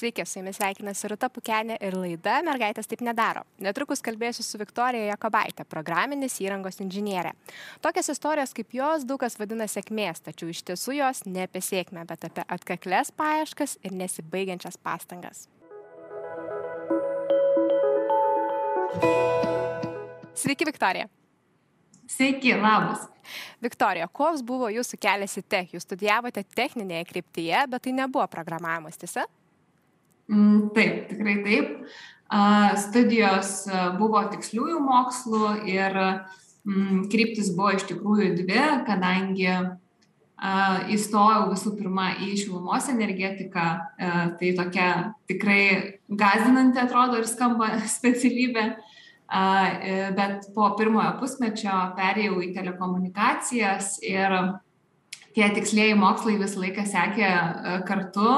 Sveiki, su jumis sveikinasi Ruta Pukenė ir laida Mergaitės taip nedaro. Netrukus kalbėsiu su Viktorija Jakobaitė, programinis įrangos inžinierė. Tokias istorijas kaip jos daug kas vadina sėkmės, tačiau iš tiesų jos ne apie sėkmę, bet apie atkaklės paieškas ir nesibaigiančias pastangas. Sveiki, Viktorija. Sveiki, labas. Viktorija, koks buvo jūsų kelias į tech? Jūs studijavote techninėje kryptyje, bet tai nebuvo programavimas, tiesa? Mm, taip, tikrai taip. Studijos buvo tiksliųjų mokslų ir mm, kryptis buvo iš tikrųjų dvi, kadangi įstojau visų pirma į šilumos energetiką, tai tokia tikrai gazdinanti atrodo ir skamba specialybė, bet po pirmojo pusmečio perėjau į telekomunikacijas ir tie tikslėjai mokslai visą laiką sekė kartu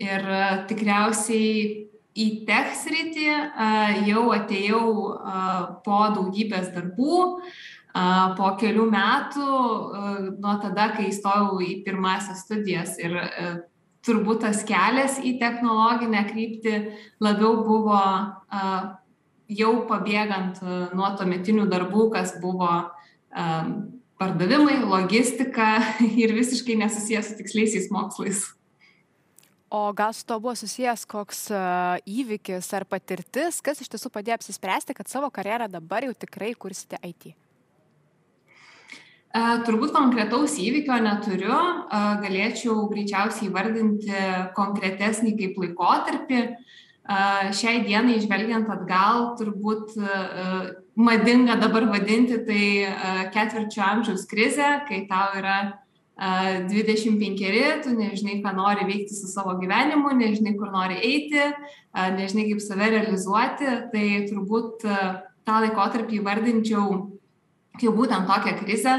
Ir e, tikriausiai į tech sritį e, jau atėjau e, po daugybės darbų, po kelių metų nuo tada, kai įstojau į pirmąsias studijas. Ir turbūt tas kelias į technologinę kryptį labiau buvo jau pabėgant nuo tuometinių darbų, kas buvo pardavimai, logistika ir visiškai nesusijęs su tiksliaisiais mokslais. O gal su to buvo susijęs koks uh, įvykis ar patirtis, kas iš tiesų padėjo apsispręsti, kad savo karjerą dabar jau tikrai kursite IT? Uh, turbūt konkretaus įvykio neturiu, uh, galėčiau greičiausiai įvardinti konkretesnį kaip laikotarpį. Šiai dienai, žvelgiant atgal, turbūt madinga dabar vadinti tai ketvirčio amžiaus krizė, kai tau yra 25, tu nežinai, ką nori veikti su savo gyvenimu, nežinai, kur nori eiti, nežinai, kaip save realizuoti, tai turbūt tą laikotarpį įvardinčiau kaip būtent tokią krizę,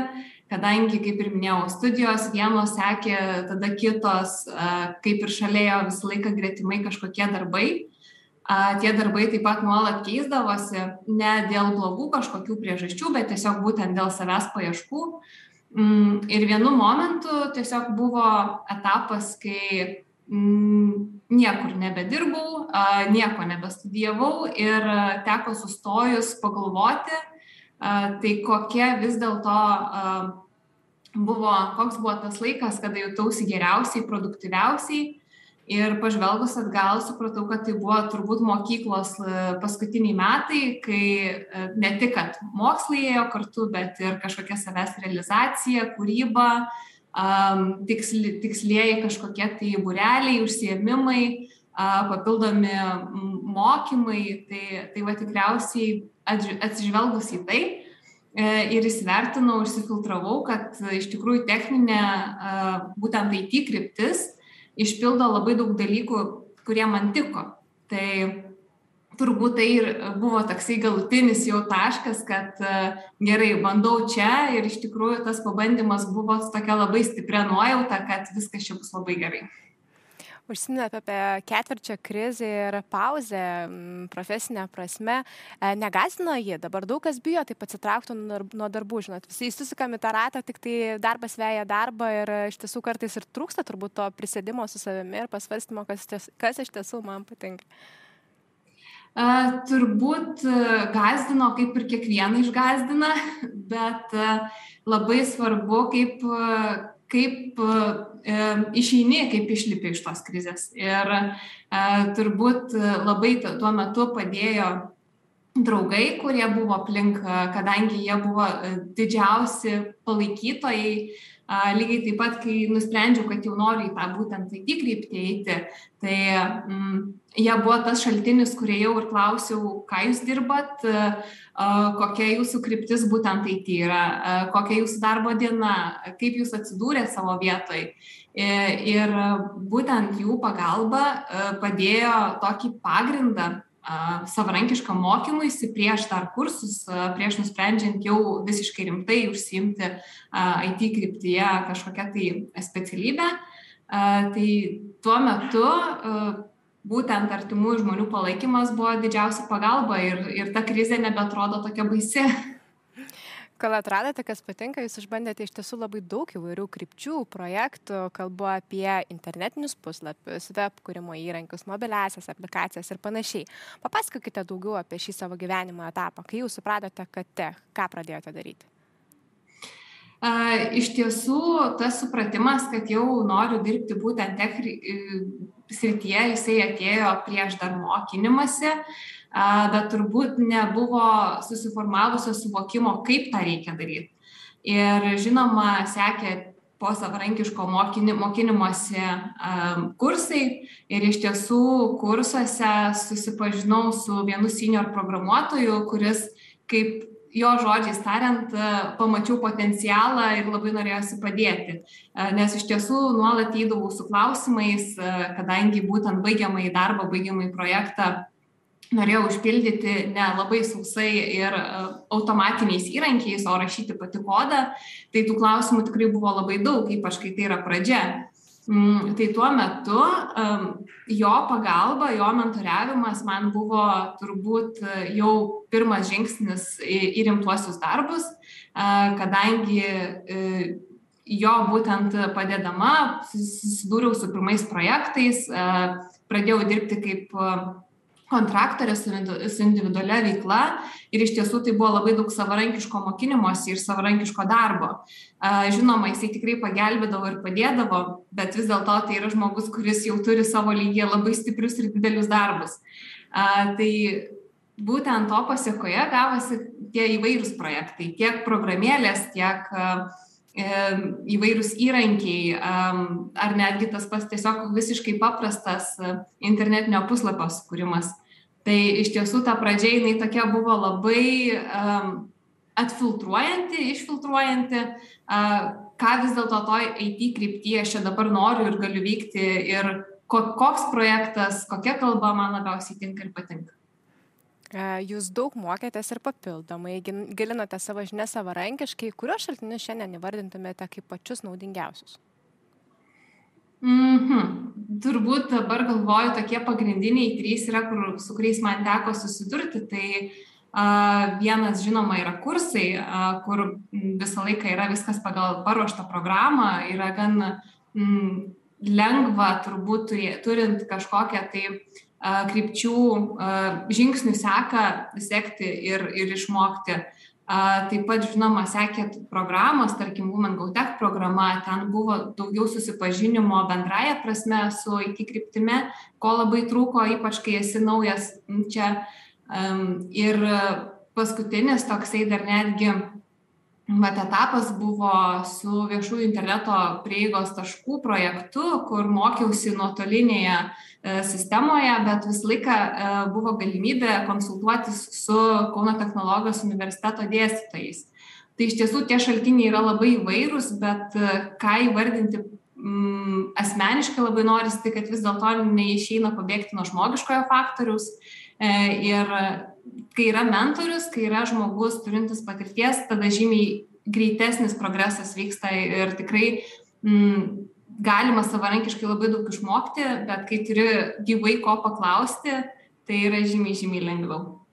kadangi, kaip ir minėjau, studijos vienos sekė, tada kitos, kaip ir šalėjo visą laiką gretimai kažkokie darbai. Tie darbai taip pat nuolat keisdavosi, ne dėl blogų kažkokių priežasčių, bet tiesiog būtent dėl savęs paieškų. Mm, ir vienu momentu tiesiog buvo etapas, kai mm, niekur nebedirbau, nieko nebestudijavau ir teko sustojus pagalvoti, tai kokia vis dėlto buvo, koks buvo tas laikas, kada jautausi geriausiai, produktyviausiai ir pažvelgus atgal supratau kad tai buvo turbūt mokyklos e, paskutiniai metai kai e, ne tik kad mokslai ėjo kartu bet ir kažkokia savęs realizacija kūryba tiksli tikslieji kažkokie tai būreliai užsiėmimai papildomi mokymai. Tai tai va tikriausiai atsižvelgus į tai e, ir įsivertinau išsifiltravau kad iš tikrųjų techninė būtent IT kryptis išpildo labai daug dalykų, kurie man tiko. Tai turbūt tai ir buvo toksai galutinis jau taškas, kad e, gerai, bandau čia ir iš tikrųjų tas pabandymas buvo tokia labai stipria nuojauta, kad viskas čia bus labai gerai užsiminėt apie ketvirčio krizę ir pauzę profesinę prasme. E, negazino ji, dabar daug kas bijo taip atsitraukti nuo darbų, žinot, visi įsusikam į tą ratą, tik tai darbas veja darbą ir iš tiesų kartais ir trūksta turbūt to prisėdimo su savimi ir pasvarstymo, kas, ties, kas iš tiesų man patinka. Uh, turbūt uh, gazdino, kaip ir kiekvieną išgazdina, bet uh, labai svarbu, kaip kaip e, išeini, kaip išlipi iš tos krizės. Ir e, turbūt labai tuo metu padėjo draugai, kurie buvo aplink, kadangi jie buvo e, didžiausi palaikytojai. Lygiai taip pat, kai nusprendžiau, kad jau noriu į tą būtent IT kryptį eiti, tai mm, jie buvo tas šaltinis, kurie jau ir klausiau, ką jūs dirbat, kokia jūsų kryptis būtent IT yra, kokia jūsų darbo diena, kaip jūs atsidūrė savo vietoj. Ir būtent jų pagalba padėjo tokį pagrindą savarankiškam mokymuisi prieš dar kursus, prieš nusprendžiant jau visiškai rimtai užsiimti IT kryptyje kažkokią tai specialybę. Tai tuo metu būtent artimųjų žmonių palaikymas buvo didžiausia pagalba ir, ir ta krizė nebetrodo tokia baisi. Kol atradote, kas patinka, jūs išbandėte iš tiesų labai daug įvairių krypčių, projektų, kalbu apie internetinius puslapius, web kūrimo įrankius, mobiliasias aplikacijas ir panašiai. Papasakokite daugiau apie šį savo gyvenimo etapą, kai jūs supratote, kad tech, ką pradėjote daryti. Iš tiesų, tas supratimas, kad jau noriu dirbti būtent tech srityje, jisai atėjo prieš dar mokinimąsi bet turbūt nebuvo susiformavusio suvokimo, kaip tą reikia daryti. Ir žinoma, sekė po savarankiško mokini, mokymosi um, kursai ir iš tiesų kursuose susipažinau su vienu senior programuotoju, kuris kaip jo žodžiais tariant, pamačiau potencialą ir labai norėjosi padėti. Nes iš tiesų nuolat įdavau su klausimais, kadangi būtent baigiamai darbą, baigiamai projektą norėjau užpildyti ne labai sausai ir e, automatiniais įrankiais, o rašyti pati kodą, tai tų klausimų tikrai buvo labai daug, ypač kai tai yra pradžia. Mm, tai tuo metu jo pagalba, jo mentoriavimas man buvo turbūt e, jau pirmas žingsnis į, rimtuosius darbus, e, kadangi jo būtent padedama susidūriau su pirmais projektais, pradėjau dirbti kaip kontraktorė su, individualia veikla ir iš tiesų tai buvo labai daug savarankiško mokinimosi ir savarankiško darbo. Žinoma, jisai tikrai pagelbėdavo ir padėdavo, bet vis dėlto tai yra žmogus, kuris jau turi savo lygiai labai stiprius ir didelius darbus. Tai būtent to pasiekoje gavosi tie įvairūs projektai, tiek programėlės, tiek įvairūs įrankiai, ar netgi tas pats tiesiog visiškai paprastas internetinio puslapio sukūrimas. Tai iš tiesų ta pradžia jinai tokia buvo labai um, atfiltruojanti, išfiltruojanti, uh, ką vis dėlto toj IT kryptyje aš čia dabar noriu ir galiu vykti ir ko, koks projektas, kokia kalba man labiausiai tinka ir patinka. Jūs daug mokėtės ir papildomai gilinote savo žinias savarankiškai, kuriuos šaltinius šiandien įvardintumėte kaip pačius naudingiausius? Mhm. Turbūt dabar galvoju, tokie pagrindiniai trys yra, kur, su kuriais man teko susidurti. Tai uh, vienas, žinoma, yra kursai, uh, kur visą laiką yra viskas pagal paruoštą programą, yra gan mm, lengva turbūt turint kažkokią tai uh, krypčių žingsnių seką sekti ir, ir išmokti. Taip pat, žinoma, sekė programos, tarkim, Women Go Tech programa, ten buvo daugiau susipažinimo bendraja prasme su IT kryptime, ko labai trūko, ypač kai esi naujas čia. Ir paskutinis toksai dar netgi Vat etapas buvo su viešųjų interneto prieigos taškų projektu, kur mokiausi nuotolinėje e, sistemoje, bet visą laiką e, buvo galimybė konsultuotis su Kauno technologijos universiteto dėstytojais. Tai iš tiesų tie šaltiniai yra labai įvairūs, bet e, ką įvardinti mm, asmeniškai labai norisi, tai kad vis dėlto neišeina pabėgti nuo žmogiškojo faktoriaus. Ir kai yra mentorius, kai yra žmogus turintis patirties, tada žymiai greitesnis progresas vyksta ir tikrai mm, galima savarankiškai labai daug išmokti, bet kai turi gyvai ko paklausti, tai yra žymiai, žymiai lengviau.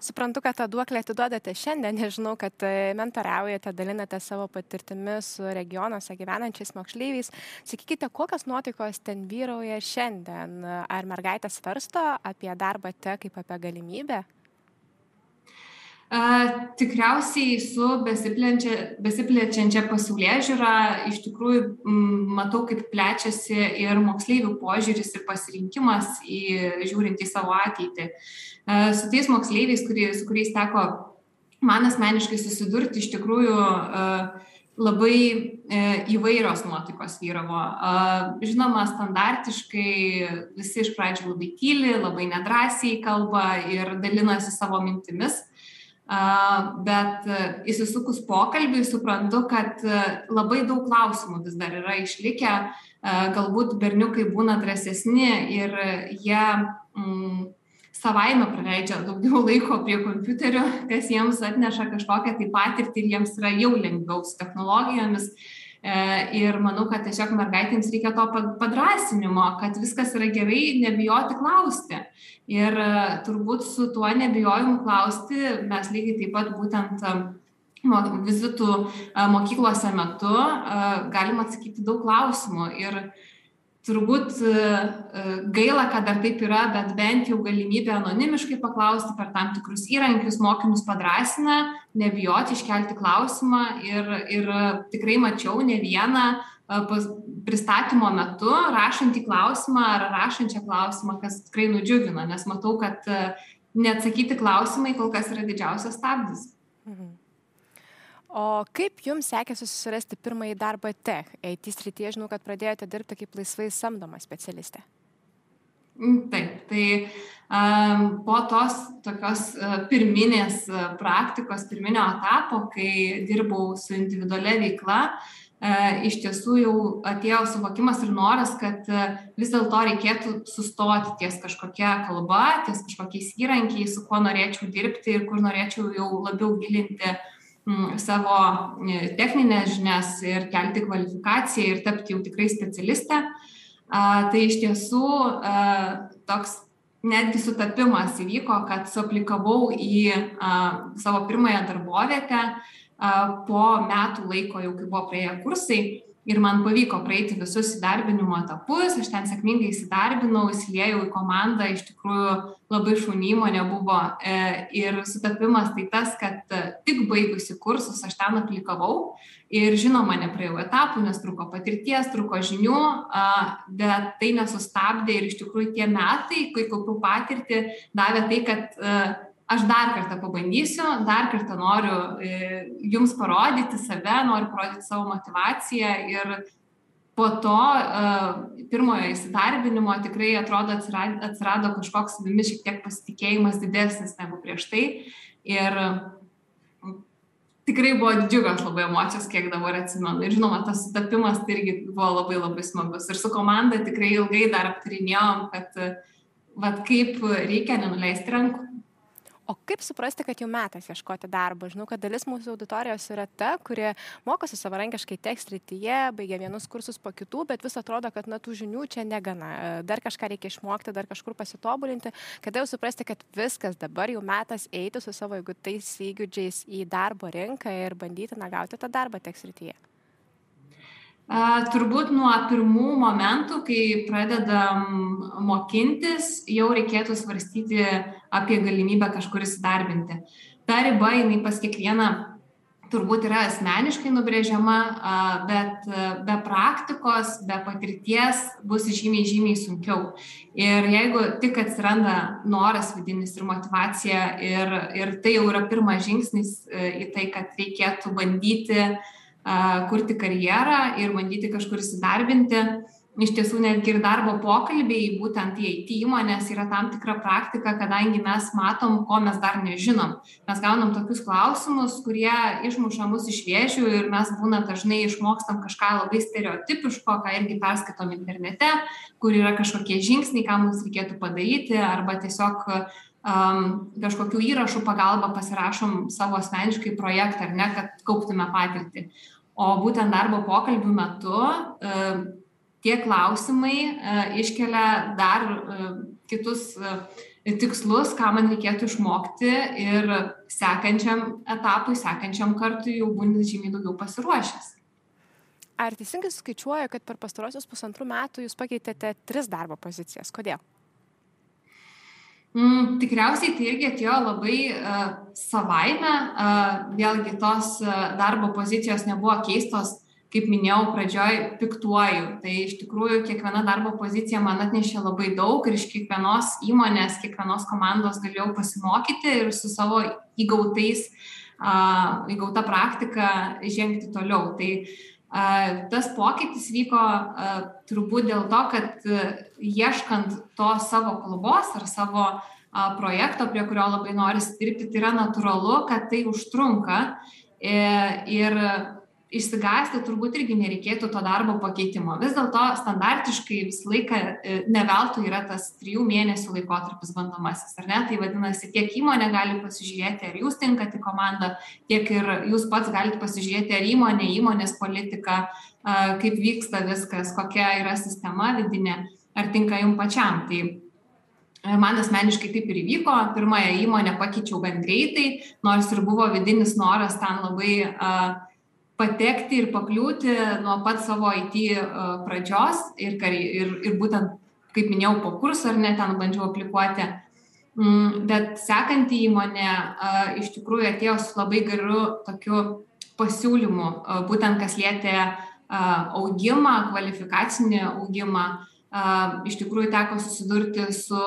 Suprantu, kad tą duoklę atiduodate šiandien, nežinau, kad e, mentoriaujate, dalinate savo patirtimi su regionuose gyvenančiais moksleiviais. Sakykite, kokios nuotaikos ten vyrauja šiandien? Ar mergaitės svarsto apie darbą te kaip apie galimybę? Tikriausiai su besiplečiančia pasaulyje žiūra iš tikrųjų matau, kaip plečiasi ir moksleivių požiūris ir pasirinkimas į, žiūrint į savo ateitį. Su tais moksleiviais, kurie, su kuriais teko man asmeniškai susidurti, iš tikrųjų labai e, įvairios nuotaikos vyravo. Žinoma, standartiškai visi iš pradžių labai tyli, labai nedrasiai kalba ir dalinasi savo mintimis bet e, įsisukus pokalbį suprantu, kad e, labai daug klausimų vis dar yra išlikę, galbūt berniukai būna drąsesni ir jie mm, savaime praleidžia daugiau laiko prie kompiuterio, kas jiems atneša kažkokią tai patirtį ir jiems yra jau lengviau su technologijomis. E, ir manau, kad tiesiog mergaitėms reikia to padrasinimo, kad viskas yra gerai, nebijoti klausti. Ir e, turbūt su tuo nebijojimu klausti mes lygiai taip pat būtent e, vizitų mokyklose metu galima atsakyti daug klausimų. Ir turbūt gaila, kad dar taip yra, bet bent jau galimybė anonimiškai paklausti per tam tikrus įrankius, mokinius padrasina, nebijoti iškelti klausimą ir, ir tikrai mačiau ne vieną pristatymo metu rašantį klausimą ar rašančią klausimą, kas tikrai nudžiugina, nes matau, kad neatsakyti klausimai kol kas yra didžiausias stabdis. Mhm. O kaip jums sekėsi susirasti pirmąjį darbą tech? IT srityje žinau, kad pradėjote dirbti kaip laisvai samdoma specialistė. Mm, taip, tai um, po tos tokios uh, pirminės praktikos, pirminio etapo, kai dirbau su individualia veikla, uh, iš tiesų jau atėjo suvokimas ir noras, kad uh, vis dėlto reikėtų sustoti ties kažkokia kalba, ties kažkokiais įrankiais, su kuo norėčiau dirbti ir kur norėčiau jau labiau gilinti savo e, techninės žinias ir kelti kvalifikaciją ir tapti jau tikrai specialistę. Tai iš tiesų toks netgi sutapimas įvyko, kad suaplikavau į savo pirmąją darbovietę po metų laiko, jau kai buvo praėję kursai ir man pavyko praeiti visus įdarbinimo etapus, aš ten sėkmingai įsidarbinau, įsiliejau į komandą, iš tikrųjų labai šauni įmonė buvo e, ir sutapimas tai tas, kad tik baigusi kursus aš ten aplikavau ir žinoma, nepraėjau etapų, nes truko patirties, truko žinių, bet tai nesustabdė ir iš tikrųjų tie metai, kai kaupiau patirtį, davė tai, kad e, aš dar kartą pabandysiu, dar kartą noriu e, jums parodyti save, noriu parodyti savo motivaciją ir po to e, pirmojo įsidarbinimo tikrai atrodo atsirado, kažkoks savimi šiek tiek pasitikėjimas didesnis negu prieš tai. Ir tikrai buvo didžiugas labai emocijos, kiek dabar atsimenu. Ir žinoma, tas sutapimas tai irgi buvo labai labai smagus. Ir su komanda tikrai ilgai dar aptarinėjom, kad vat, kaip reikia nenuleisti rankų o kaip suprasti kad jau metas ieškoti darbo? Žinau kad dalis mūsų auditorijos yra ta kuri mokosi savarankiškai tech srityje baigia vienus kursus po kitų bet vis atrodo kad na tų žinių čia negana. Dar kažką reikia išmokti dar kažkur pasitobulinti kada jau suprasti kad viskas dabar jau metas eiti su savo įgūtais įgūdžiais į darbo rinką ir bandyti na gauti tą darbą tech srityje Turbūt nuo pirmų momentų, kai pradedam mokintis, jau reikėtų svarstyti apie galimybę kažkur įsidarbinti. Ta riba, jinai pas kiekvieną turbūt yra asmeniškai nubrėžiama, bet be praktikos, be patirties bus žymiai, žymiai sunkiau. Ir jeigu tik atsiranda noras vidinis ir motivacija ir, ir tai jau yra pirmas žingsnis e, į tai, kad reikėtų bandyti uh, kurti karjerą ir bandyti kažkur įsidarbinti. Iš tiesų, netgi ir darbo pokalbiai, būtent į IT įmonės yra tam tikra praktika, kadangi mes matom, ko mes dar nežinom. Mes gaunam tokius klausimus, kurie išmuša mus iš vėžių ir mes būna dažnai išmokstam kažką labai stereotipiško, ką irgi perskaitom internete, kur yra kažkokie žingsniai, ką mums reikėtų padaryti, arba tiesiog um, kažkokių įrašų pagalba pasirašom savo asmeniškai projektą, ar ne, kad kauptume patirtį o būtent darbo pokalbių metu e, tie klausimai e, iškelia dar e, kitus tikslus, ką man reikėtų išmokti ir sekančiam etapui, sekančiam kartui jau būni žymiai daugiau pasiruošęs. Ar teisingai skaičiuoju, kad per pastarosius pusantrų metų jūs pakeitėte tris darbo pozicijas? Kodėl? Mm, tikriausiai tai irgi atėjo labai uh, savaime, uh, vėlgi tos uh, darbo pozicijos nebuvo keistos, kaip minėjau pradžioj, piktuoju. Tai iš tikrųjų kiekviena darbo pozicija man atnešė labai daug ir iš kiekvienos įmonės, kiekvienos komandos galėjau pasimokyti ir su savo įgautais, uh, įgauta praktika žengti toliau. Tai uh, tas pokytis vyko turbūt dėl to, kad ieškant to savo kalbos ar savo projekto, prie kurio labai norisi dirbti, tai yra natūralu, kad tai užtrunka. E, ir išsigąsti turbūt irgi nereikėtų to darbo pakeitimo. Vis dėlto standartiškai visą laiką e, neveltui yra tas trijų mėnesių laikotarpis bandomasis, ar ne? Tai vadinasi, tiek įmonė gali pasižiūrėti, ar jūs tinkate komandą, tiek ir jūs pats galite pasižiūrėti, ar įmonė, įmonės politika, kaip vyksta viskas, kokia yra sistema vidinė, ar tinka jums pačiam. Tai Man asmeniškai taip ir įvyko. Pirmąją įmonę pakeičiau gan greitai, nors ir buvo vidinis noras ten labai uh, patekti ir pakliūti nuo pat savo IT uh, pradžios ir, ir, ir būtent, kaip minėjau, po kursą ar ne, ten bandžiau aplikuoti. Mm, bet sekanti įmonė uh, iš tikrųjų atėjo su labai geru tokiu pasiūlymu, uh, būtent kas lietė augimą, kvalifikacinį augimą. Iš tikrųjų teko susidurti su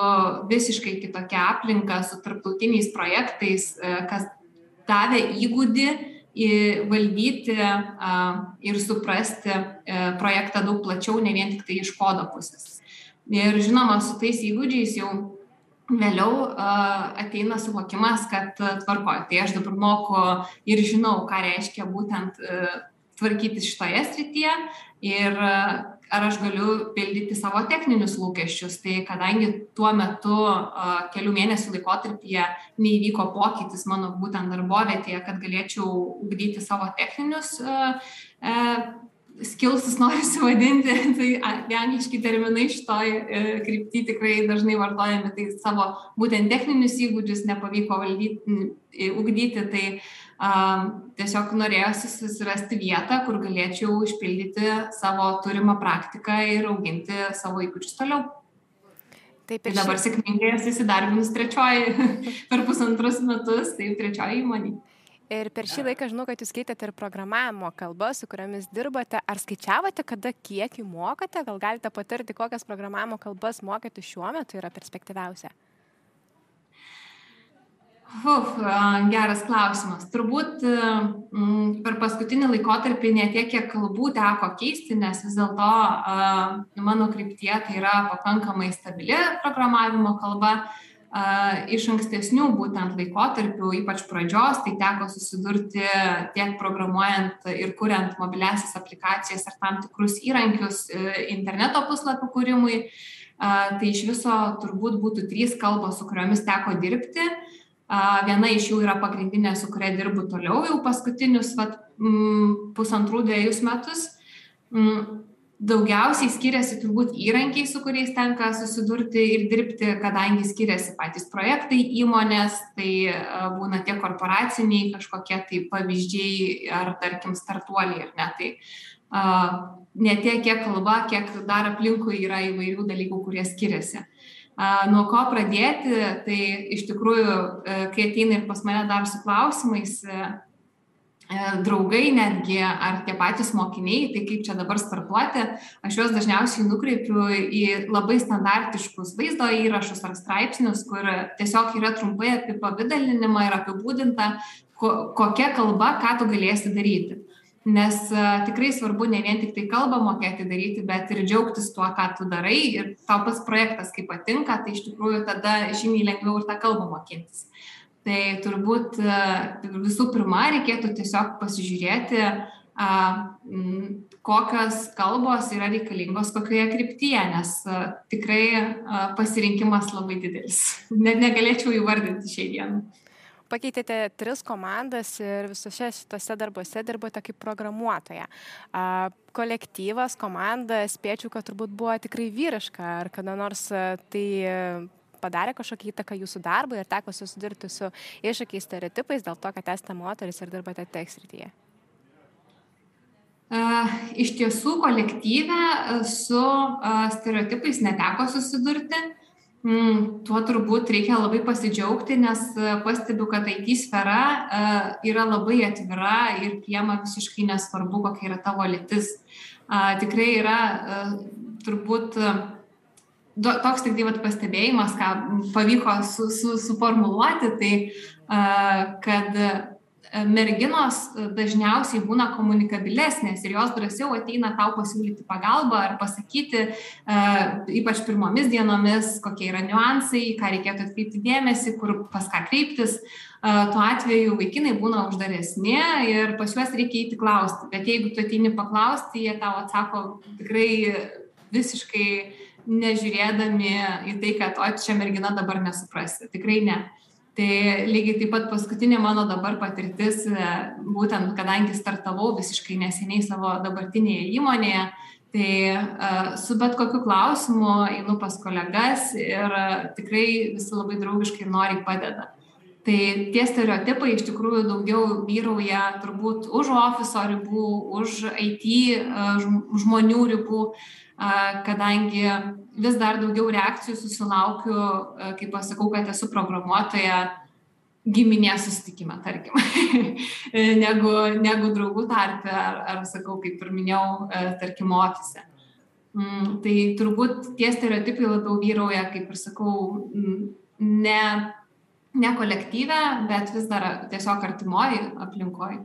visiškai kitokia aplinka, su tarptautiniais projektais, e, kas davė įgūdį valdyti ir suprasti e, projektą daug plačiau, ne vien tik tai iš kodo pusės. Ir žinoma, su tais įgūdžiais jau vėliau ateina suvokimas, kad tvarkoju, tai aš dabar moku ir žinau, ką reiškia būtent e, tvarkyti šitoje srityje ir ar aš galiu pildyti savo techninius lūkesčius. Tai kadangi tuo metu kelių mėnesių laikotarpyje neįvyko pokytis mano būtent darbovietėje, kad galėčiau ugdyti savo techninius skilsus norisi vadinti, tai angliški terminai šitoj e, krypti tikrai dažnai vartojami, tai savo būtent techninius įgūdžius nepavyko valdyti, ugdyti, tai tiesiog norėjosi susirasti vietą, kur galėčiau išpildyti savo turimą praktiką ir auginti savo įgūdžius toliau. Taip, ir dabar sėkmingai esu įsidarbinus trečioji per pusantrus metus, tai trečioji įmonė. Ir per šį laiką žinau, kad jūs keitėte ir programavimo kalbas, su kuriamis dirbate. Ar skaičiavote, kada kiek jų mokate? Gal galite patarti, kokias programavimo kalbas mokyti šiuo metu yra perspektyviausia? Uf, geras klausimas. Turbūt per paskutinį laikotarpį netiek, kiek kalbų teko keisti, nes vis dėlto mano kryptie tai yra pakankamai stabili programavimo kalba iš ankstesnių būtent laikotarpių, ypač pradžios, tai teko susidurti tiek programuojant ir kuriant mobiliasis aplikacijas ar tam tikrus įrankius e, interneto puslapių kūrimui. Tai iš viso turbūt būtų trys kalbos, su kuriomis teko dirbti. Viena iš jų yra pagrindinė, su kuria dirbu toliau jau paskutinius vat, pusantrų dviejus metus daugiausiai skiriasi turbūt įrankiai, su kuriais tenka susidurti ir dirbti, kadangi skiriasi patys projektai įmonės, tai būna tie korporaciniai kažkokie tai pavyzdžiai ar tarkim startuoliai ar ne. Tai uh, ne tiek, kiek kalba, kiek dar aplinkui yra įvairių dalykų, kurie skiriasi. Uh, nuo ko pradėti, tai iš tikrųjų, uh, kai ateina ir pas mane dar su klausimais, uh, E, draugai netgi ar tie patys mokiniai, tai kaip čia dabar startuoti, aš juos dažniausiai nukreipiu į labai standartiškus vaizdo įrašus ar straipsnius, kur tiesiog yra trumpai apipavydalinima ir apibūdinta, ko, kokia kalba, ką tu galėsi daryti. Nes uh, tikrai svarbu ne vien tik tai kalbą mokėti daryti, bet ir džiaugtis tuo, ką tu darai ir tau pas projektas kaip patinka, tai iš tikrųjų tada žymiai lengviau ir tą kalbą mokytis. Tai turbūt e, visų pirma reikėtų tiesiog pasižiūrėti, kokios kalbos yra reikalingos kokioje kryptyje, nes e, tikrai pasirinkimas labai didelis. Net negalėčiau įvardinti šiai dienai. Pakeitėte tris komandas ir visose šitose darbuose dirbote kaip programuotoja. Kolektyvas, komanda, spėčiau, kad turbūt buvo tikrai vyriška. Ar kada nors e, tai padarė kažkokią įtaką jūsų darbui ir teko susidurti su iššūkiais stereotipais dėl to, kad esate moteris ir dirbate tekstrityje? Uh, iš tiesų kolektyve su uh, stereotipais neteko susidurti. Mm, tuo turbūt reikia labai pasidžiaugti, nes pastebiu, kad IT sfera uh, yra labai atvira ir priema visiškai nesvarbu, kokia yra tavo lytis. Uh, tikrai yra uh, turbūt uh, toks tik tai vat, pastebėjimas, ką pavyko su, su, suformuluoti, tai kad merginos dažniausiai būna komunikabilesnės ir jos drąsiau ateina tau pasiūlyti pagalbą ar pasakyti, ypač pirmomis dienomis, kokie yra niuansai, ką reikėtų atkreipti dėmesį, kur pas ką kreiptis. Tuo atveju vaikinai būna uždaresni ir pas juos reikia įti klausti. Bet jeigu tu ateini paklausti, jie tau atsako tikrai visiškai uh, nežiūrėdami į tai, kad o čia mergina dabar nesuprasi. Tikrai ne. Tai lygiai taip pat paskutinė mano dabar patirtis, e, būtent kadangi startavau visiškai neseniai savo dabartinėje įmonėje, Tai su bet kokiu klausimu einu pas kolegas ir tikrai visi labai draugiškai ir noriai padeda. Tai tie stereotipai iš tikrųjų daugiau vyrauja turbūt už ofiso ribų, už IT žmonių ribų, kadangi vis dar daugiau reakcijų susilaukiu, kai pasakau, kad esu programuotoja giminės susitikime, tarkim, negu, negu draugų tarpe, ar, ar sakau, kaip ir minėjau, e, tarkim, ofise. Mm, tai turbūt tie stereotipai labiau vyrauja, kaip ir sakau, ne, ne kolektyve, bet vis dar tiesiog artimoji aplinkoji.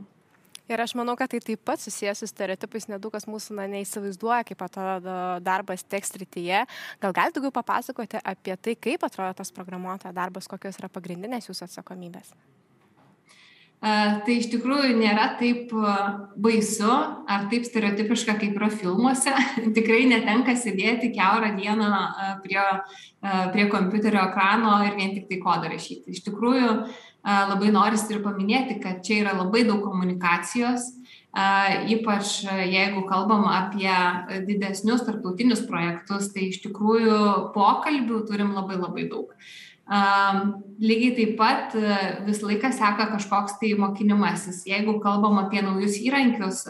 Ir aš manau, kad tai taip pat susijęs su stereotipais, nedaug kas mūsų na, neįsivaizduoja, kaip atrodo darbas tekstrityje. Gal galite daugiau papasakoti apie tai, kaip atrodo tas programuotojo darbas, kokios yra pagrindinės jūsų atsakomybės? Tai iš tikrųjų nėra taip baisu ar taip stereotipiška, kaip yra filmuose. Tikrai netenka sėdėti keurą dieną prie, prie kompiuterio ekrano ir vien tik tai kodą rašyti. Iš tikrųjų, labai norisi ir paminėti, kad čia yra labai daug komunikacijos, ypač jeigu kalbam apie didesnius tarptautinius projektus, tai iš tikrųjų pokalbių turim labai labai daug. Lygiai taip pat visą laiką seka kažkoks tai mokinimasis. Jeigu kalbam apie naujus įrankius,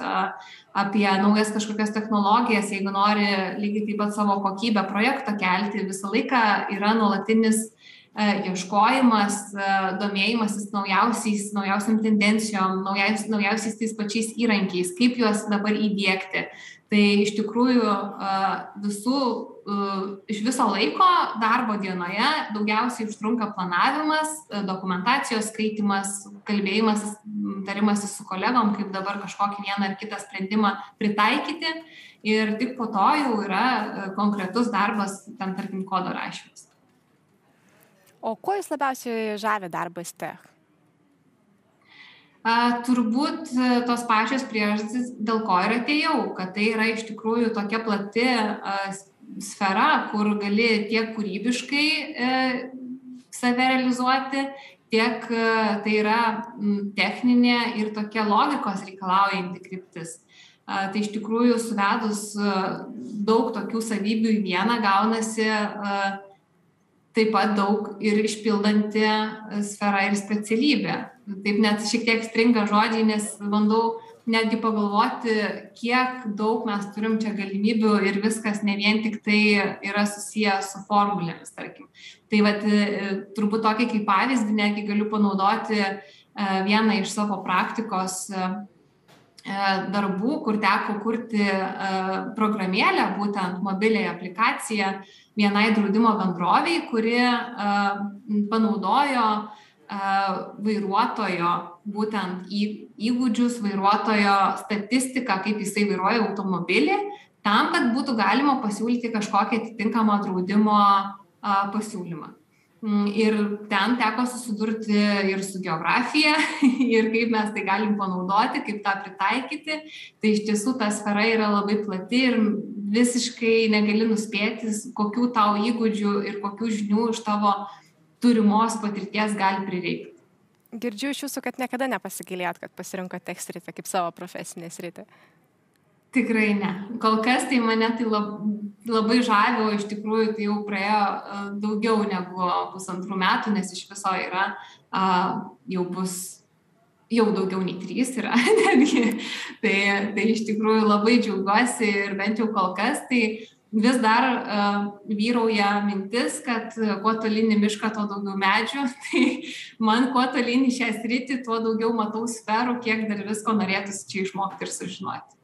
apie naujas kažkokias technologijas, jeigu nori lygiai taip pat savo kokybę projekto kelti, visą laiką yra nuolatinis E, ieškojimas, e, domėjimasis naujausiais, naujausiam tendencijom, naujais, naujausiais tais pačiais įrankiais, kaip juos dabar įdėkti. Tai iš tikrųjų visų, iš viso laiko darbo dienoje daugiausiai užtrunka planavimas, dokumentacijos skaitimas, kalbėjimas, tarimasis su kolegom, kaip dabar kažkokį vieną ar kitą sprendimą pritaikyti ir tik po to jau yra konkretus darbas, ten tarkim, kodo rašymas. O kuo jūs labiausiai žavi darbas tech? A, turbūt e, tos pačios priežastys, dėl ko ir atėjau, kad tai yra iš tikrųjų tokia plati a, sfera, kur gali tiek kūrybiškai e, save realizuoti, tiek e, tai yra m, techninė ir tokia logikos reikalaujanti kryptis. A, tai iš tikrųjų suvedus a, daug tokių savybių į vieną gaunasi a, taip pat daug ir išpildanti e, sfera ir specialybė. Taip net šiek tiek stringa žodžiai, nes bandau netgi pagalvoti, kiek daug mes turim čia galimybių ir viskas ne vien tik tai yra susiję su formulėmis, tarkim. Tai vat, e, turbūt tokį kaip pavyzdį netgi galiu panaudoti e, vieną iš savo praktikos darbų, kur teko kurti programėlę, būtent mobiliąją aplikaciją, vienai draudimo bendroviai, kuri panaudojo vairuotojo būtent įgūdžius, vairuotojo statistiką, kaip jisai vairuoja automobilį, tam, kad būtų galima pasiūlyti kažkokią atitinkamą draudimo pasiūlymą. Mm, ir ten teko susidurti ir su geografija, ir kaip mes tai galim panaudoti, kaip tą pritaikyti. Tai iš tiesų ta sfera yra labai plati ir visiškai negali nuspėti, kokių tau įgūdžių ir kokių žinių iš tavo turimos patirties gali prireikti. Girdžiu iš jūsų, kad niekada nepasigilėt, kad pasirinko tekstritę kaip savo profesinę sritį. Tikrai ne. Kol kas tai mane tai lab, labai žavi, o iš tikrųjų tai jau praėjo uh, daugiau negu pusantrų metų, nes iš viso yra, jau bus, jau daugiau nei trys yra netgi. Tai, tai iš tikrųjų labai džiaugiuosi ir bent jau kol kas tai vis dar uh, vyrauja mintis, kad kuo tolyn į mišką, tuo daugiau medžių. Tai man kuo tolyn į šią sritį, tuo daugiau matau sferų, kiek dar visko norėtųsi čia išmokti ir sužinoti.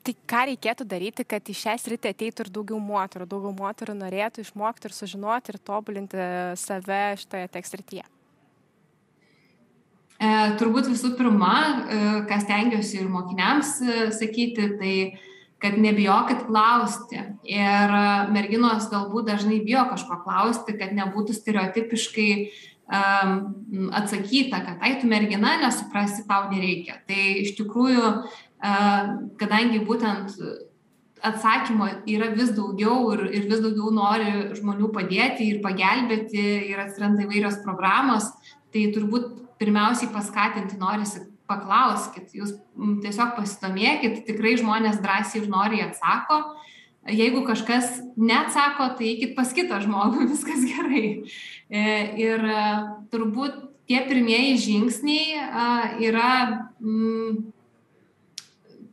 Tai ką reikėtų daryti, kad į šią sritį ateitų ir daugiau moterų, daugiau moterų norėtų išmokti ir sužinoti ir tobulinti save šitoje tekstrityje? E, turbūt visų pirma, e, ką stengiuosi ir mokiniams e, sakyti, tai kad nebijokit klausti. Ir merginos galbūt dažnai bijo kažko klausti, kad nebūtų stereotipiškai um, atsakyta, kad tai tu mergina nesuprasi, tau nereikia. Tai iš tikrųjų kadangi būtent atsakymo yra vis daugiau ir, ir vis daugiau nori žmonių padėti ir pagelbėti ir atsiranda įvairios programos, tai turbūt pirmiausiai paskatinti norisi paklauskit, jūs tiesiog pasidomėkit, tikrai žmonės drąsiai ir noriai atsako. Jeigu kažkas neatsako, tai eikit pas kitą žmogų, viskas gerai. E, ir turbūt tie pirmieji žingsniai yra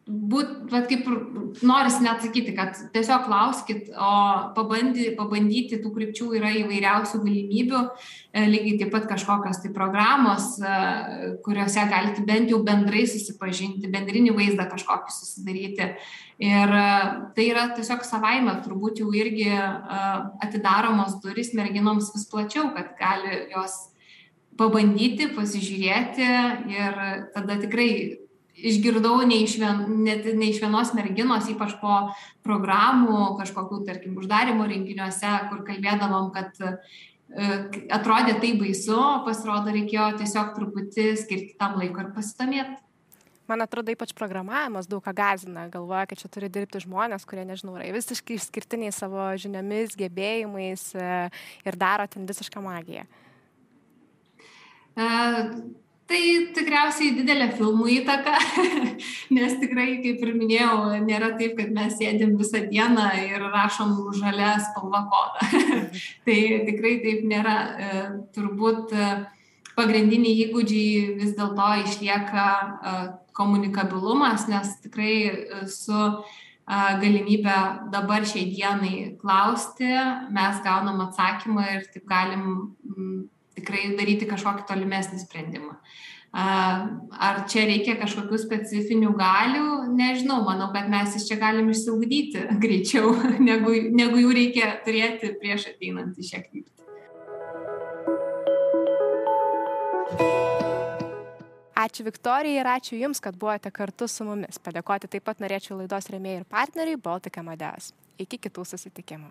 būt, va kaip norisi net sakyti, kad tiesiog klauskit, o pabandy, pabandyti tų krypčių yra įvairiausių galimybių, e, lygiai taip pat kažkokios tai programos, e, kuriuose galite bent jau bendrai susipažinti, bendrinį vaizdą kažkokį susidaryti. Ir e, tai yra tiesiog savaime, turbūt jau irgi atidaromos durys merginoms vis plačiau, kad gali jos pabandyti, pasižiūrėti ir tada tikrai išgirdau ne iš, vien, net ne iš vienos merginos, ypač po programų, kažkokių, tarkim, uždarimo renginiuose, kur kalbėdavom, kad e, atrodė tai baisu, pasirodo, reikėjo tiesiog truputį skirti tam laiko ir pasidomėti. Man atrodo, ypač programavimas daug ką gazina, galvoja, kad čia turi dirbti žmonės, kurie, nežinau, yra visiškai išskirtiniai savo žiniomis, gebėjimais e, ir daro ten visišką magiją. Uh, Tai tikriausiai didelė filmų įtaka, nes tikrai, kaip ir minėjau, nėra taip, kad mes sėdim visą dieną ir rašom žalę spalvą kodą. tai tikrai taip nėra. E, turbūt e, pagrindiniai įgūdžiai vis dėlto išlieka e, komunikabilumas, nes tikrai su galimybę dabar šiai dienai klausti, mes gaunam atsakymą ir taip galim tikrai daryti kažkokį tolimesnį sprendimą. Ar čia reikia kažkokių specifinių galių, nežinau, manau, kad mes iš čia galim išsiugdyti greičiau, negu, negu jų reikia turėti prieš ateinant į šią kryptį. Ačiū Viktorijai ir ačiū Jums, kad buvote kartu su mumis. Padėkoti taip pat norėčiau laidos remėjai ir partneriai Baltic Amadeus. Iki kitų susitikimų.